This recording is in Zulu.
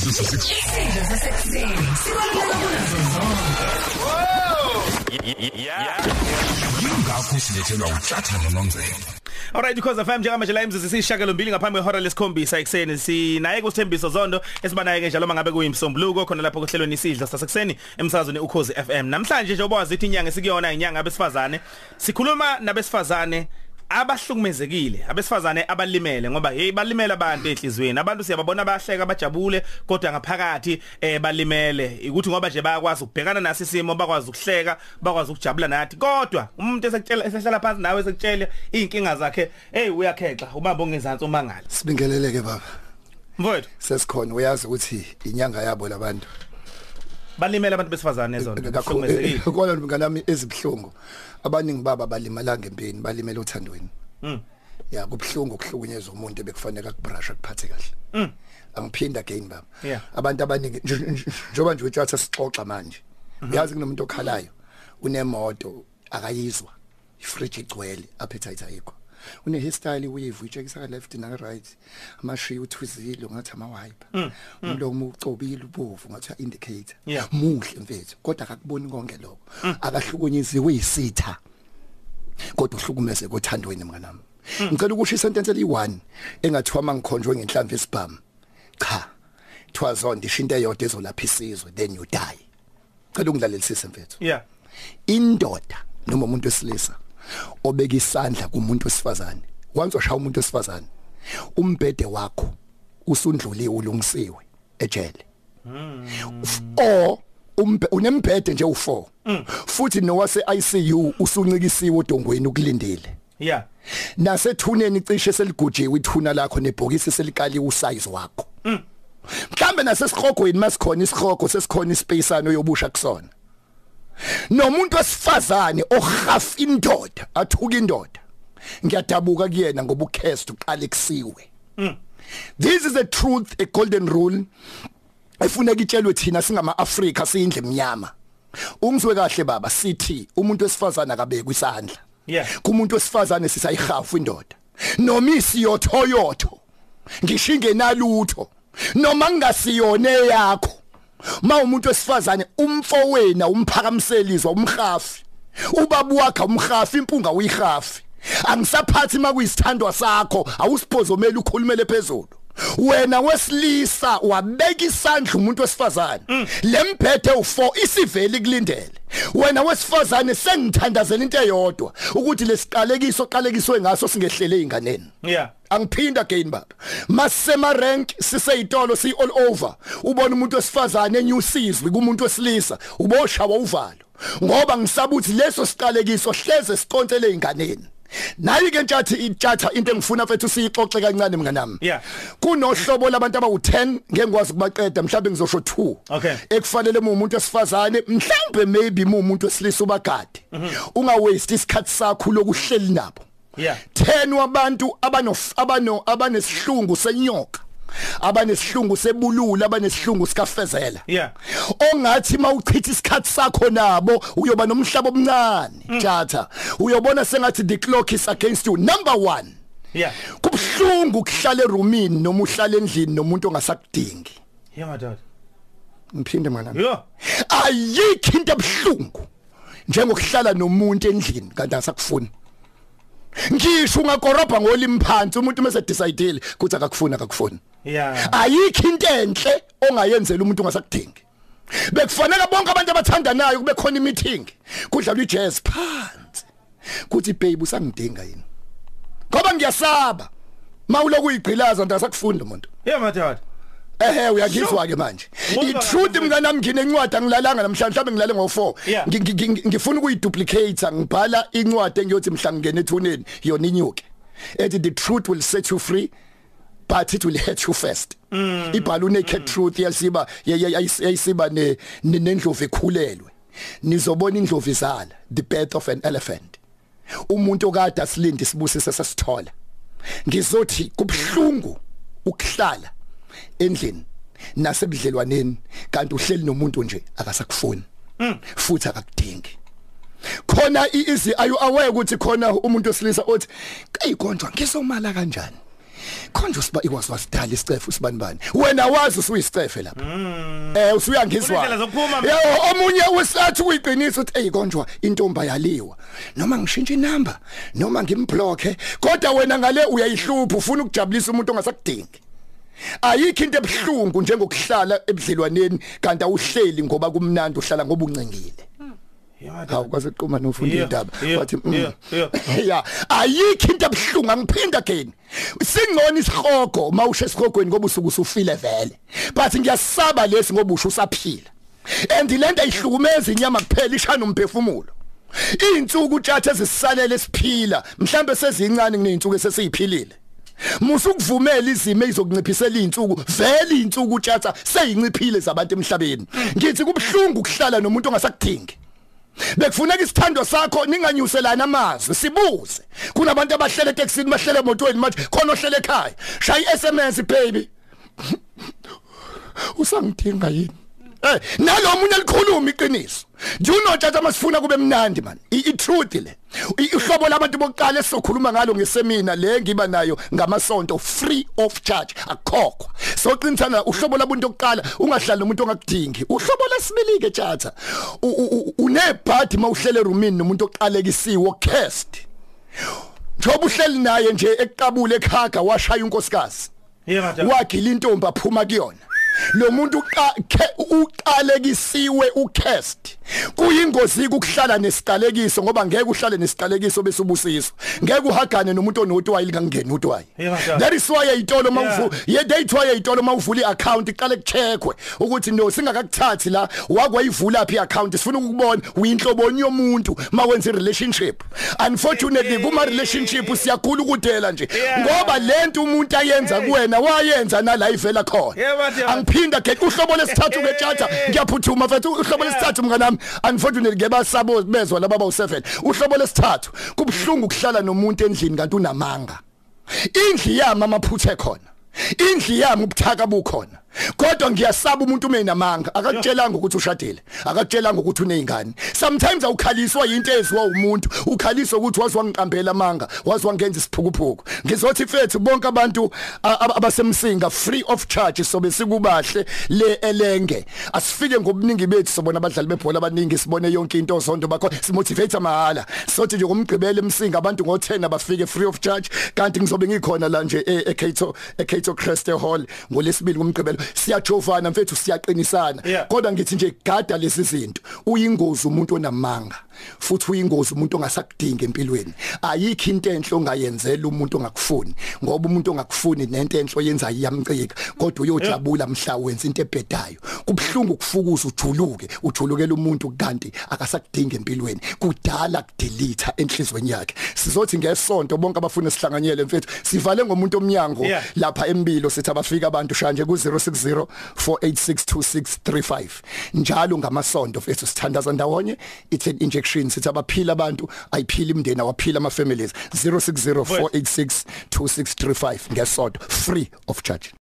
isidlo sasekuseni sasekuseni sibaluleka kunazo zonke yingakho silethelwa uhlathana nomzelo Alright because FM njengamanje la imzuzu sishakelo mbili ngaphambi kwehora lesikhombisa ekseni sinaye kuSthembiso Zondo esibanaye ke njalo mangabe kuyimsombuluko khona lapho kuhlelweni isidlo sasekuseni emsakazweni ukhozi FM namhlanje nje obazi ithi inyanga sikuyona inyanga abesifazane sikhuluma nabesifazane abahlukumezekile abesifazane abalimele ngoba hey balimela abantu enhlizweni. Abantu siyababona bahleka bajabule kodwa ngaphakathi eh balimele. Ukuthi ngoba nje bayakwazi ukubhekana naso isimo bakwazi ukuhleka bakwazi ukujabula nathi. Kodwa umuntu esekutshela esehlala phansi nawe esekutshela inkinga zakhe hey uyakhexa ubamba ongezansi umangala. Sibingeleleke baba. mfowethu. Sesikhona uyazi ukuthi inyanga yabo labantu. Balimele abantu besifazane ezona bahlukumezekile Kona mnganami ezibhlungu. Abaningi baba balimala ngempini, balimela uthandweni. Mm. Ya kubhlungu ukuhlukunyezwa umuntu ebekufanele akubrusha kuphathe kahle. Mm. Angiphinda again baba. Yeah. Abantu abaningi nj- nj- njoba nje utshatha sixoxa manje. Uyazi kunomuntu okhalayo unemoto akayizwa. Ifridge igcwele appetite ayikho. Une hairstyle weave uyitshekisa ka left na right. Amashi uthwizile ngathi ama wiper umlomo ucobile ubovu ngathi indicator Yeah. muhle mfethu kodwa akakuboni konke lokho. Akahlukunyeziwe isitha kodwa uhlukumeze kothandweni mnganami ngicela ukusho isentence eli1 engathiwa mangikhonjwe ngenhlamvu esibhamu cha twazonde ishinto eyodwa ezolapha isizwe then you die. Cela ungilalelisise mfethu. Yeah. Indoda noma umuntu wesilisa obeka isandla kumuntu wesifazane. Once washaya umuntu wesifazane umbhede wakho usundluliwe ulungisiwe ejele. O umbe unembhede nje u4 futhi nowase ICU usuncikisiwe udongweni ukulindele. Yeah nasethuneni cishe seligujiwe ithuna lakho nebhokisi selikaliwe usize wakho. Mhlambe nasesikhrogweni masikhona isikhogo sesikhona ispaceano yobusha kusona. Nomuntu wesifazane ohaf indoda athuka indoda. Ngiyadabuka kuyena ngoba ukhest uqala kusiwe this is a truth a golden rule efuneka itshelwe thina singama Africa siyindle emnyama ungizwe kahle baba sithi umuntu wesifazane akabekwe isandla. Yeah. kumuntu wesifazane sisayihafu indoda. Noma isiyothoyotho ngishinge nalutho noma ngingasiyone yakho ma umuntu wesifazane umfowena umphakamiselizwa umhafi ubaba wakhe umhafi impunga uyihafi angisaphathi makuyisithandwa sakho awusiphozomela ukhulumele phezulu. Wena wesilisa wabeka isandla umuntu wesifazane. Lemphethe u4 isiveli kulindele wena wesifazane sengithandazela into eyodwa ukuthi lesiqalekiso qalekiswe ngaso singehlele einganeni yeah. Angiphinda again baba. Masema rank siseyitolo si all over ubona umuntu wesifazane enyusizwe kumuntu wesilisa uboshawa uvalo ngoba ngisabuthi leso siqalekiso hleze siqontele einganeni nayi ke ntshathi itshatha into engifuna mfethu siyixoxe kancane mnganami Yeah. kunohlobo labantu abawu10 ngeke ngikwazi ukubaqeda mhlawumbe ngizosho 2 Okay. ekufanele umuntu wesifazane mhlawumbe maybe umuntu wesilisa ubagade unga waste isikhathi sakho lokuhleli nabo Yeah. 10 wabantu abano abano abanesihlungu senyoka abanesihlungu sebulula abanesihlungu sikafezela. Yeah. ongathi mawuchitha isikhathi sakho nabo uyoba nomhlaba omncane tjatha uyobona sengathi the clock is against you. Number 1 yeah. kubhlungu ukuhlala eroomini noma uhlala endlini nomuntu ongasakudingi. Yeah madoda ngiphinde mwana yo ayikho into ebhlungu njengokuhlala nomuntu endlini kanti asakufuni ngisho ungakorobha ngolimi phansi umuntu mase decidele ukuthi akakufuna akakufuni. Yeah. Ayikho into enhle ongayenzela umuntu ongasakudingi. Bekufanele bonke abantu abathandanayo kube khona imeeting kudlalwa ijazz phansi. Kuthi babe usangidinga yini? Ngoba ngiyasaba. Mawuloku uyigqilaza ndasakufunda umuntu. Yeah madoda. Ehe uyangizwa ke manje. Ngoba- itruth mnganami nginencwadi angilalanga namhlanje mhlawumbe ngilale ngo4 Yeah. ngifuna ukuyiduplicate ngibhala incwadi engiyothi mhla ngene ethuneni yona inyuke. Ethi the truth will set you free. But it will hurt you first. Ibhala naked truth yasiba yayisiba ne ne- nendlovu ekhulelwe nizobona indlovu izala the birth of an elephant. Umuntu okade asilinde sibusise sasithola ngizothi kubhlungu ukuhlala endlini nasebudlelwaneni kanti uhleli nomuntu nje akasakufuni. Futhi akakudingi. Khona izi are you aware ukuthi khona umuntu osilisa othi kayikonjwa ngisomala kanjani? Konje siba ikwazi wasidala isicefe sibanibani wena wazi usuyisicefe lapha. Eh usuyangizwa. Yebo omunye wesathi kuyiqiniso uthi hey konjwa intomba yaliwa. Noma ngishintshe inamba noma ngimblockhe kodwa wena ngale uyayihlupha ufuna ukujabulisa umuntu ongasakudingi. Ayikho into ebhlungu njengokuhlala ebudlelwaneni kanti awuhleli ngoba kumnandi uhlala ngoba uncengile. Hawu kwaze qhuma nofunda indaba wathi mm. yeah, ayikho into ebhlungu angiphinda again. Singcono isihogo mawushe esihogweni ngoba usuku usufile vele. But ngiyasaba lesi ngoba usho usaphila. And lento ayihlukumeza inyama kuphela ishana umphefumulo izinsuku utshatha ezisisalele siphila mhlambe sezincane kuneyinsuku esesiyiphilile. Musukuvumela izimo ezizokunciphisela izinsuku vele izinsuku utshatha seyinciphile zabantu emhlabeni. Ngithi kubhlungu ukuhlala nomuntu ongasakudingi bekufuneka isithando sakho ninganyuselana amazwi sibuze. Kunabantu abahlele etekisini bahlele emotweni manje khona ohlele ekhaya. Shaya iSMS baby. Usangidinga yini? Eh nalomunye likhuluma iqiniso. Do you know tata masifuna kube mnandi man. I truth le. Ihlobo labantu bokuqala esizokhuluma ngalo ngesemina le ngiba nayo ngamasonto free of charge akhokhwa. So qinisana uhlobo labantu bokuqala ungahlali nomuntu ongakudingi. Uhlobo lesibili ke tata. Unebhadi mawuhlele roomini nomuntu oqalekisiwe cast. Njoba uhleli naye nje eqabule ekhaga washaya unkosikazi. Wagila intombi aphuma kuyona lo muntu uqalekisiwe ucast kuyingozi ukuhlala nesiqalekiso ngoba ngeke uhlale nesiqalekiso bese ubusiswa. Ngeke uhagane nomuntu onotwayi lingangeni utwayi that is why ayitolo mawuvu ye try ayitolo mawuvula iaccount iqale kucheckwe ukuthi no singakakuthathi la wakwayivula phi iaccount? Sifuna ukubona uyinhloboni yomuntu mawenza relationship unfortunately kuma relationship siyagula ukudela nje ngoba lento umuntu ayenza kuwena wayenza nala ivela khona. Angiphinda ke uhlobo lesithathu ke tjatha ngiyaphuthuma mfethu uhlobo lesithathu mnganami. Unfortunately ngebasabo bezwa laba bawu7 uhlobo lesithathu kubhlungu ukuhlala nomuntu endlini kanti unamanga. Indli yami amaphuthe khona. Indli yami ubuthaka bukhona kodwa ngiyasaba umuntu uma enamanga. Akakutshelanga ukuthi ushadile akakutshelanga ukuthi unezingane sometimes awukhaliswa into eziwa umuntu. Ukhaliswa ukuthi wazi wangiqambela amanga wazi wangenza isiphukuphuku ngizothi mfethu bonke abantu abasemsinga free of charge sobe sikubahle le elenge. Asifike ngobuningi bethu sobona abadlali bebhola abaningi sibone yonke into zonke bakho simotivate mahala sothi nje ngomgqibelo emsinga abantu ngo10 abafike free of charge. Kanti ngizobe ngikhona la nje e- eKato eKato Crest Hall ngolesibili ngomgqibelo. Siyajovana mfethu siyaqinisana. Yeah. kodwa ngithi nje gada lezi zinto uyingozi umuntu onamanga futhi uyingozi umuntu ongasakudinga empilweni. Ayikho into enhle ongayenzela umuntu ongakufuni ngoba umuntu ongakufuni nento enhle oyenza iyamcika kodwa uyojabula mhla wenza into ebhedayo. Kubhlungu ukufukuza ujuluke ujulukela umuntu kanti akasakudinga empilweni. Kudala kudelete enhlizweni yakhe. Sizothi ngesonto bonke abafuna sihlanganyele mfethu sivale ngomuntu omnyango Yeah. lapha embilo sithi abafika abantu shanje ku 060 4862635 njalo ngamasonto mfethu sithandaza ndawonye it's an injection sithi abaphila abantu ayiphila imndeni awaphila ama families 060 4862635 ngesonto free of charge.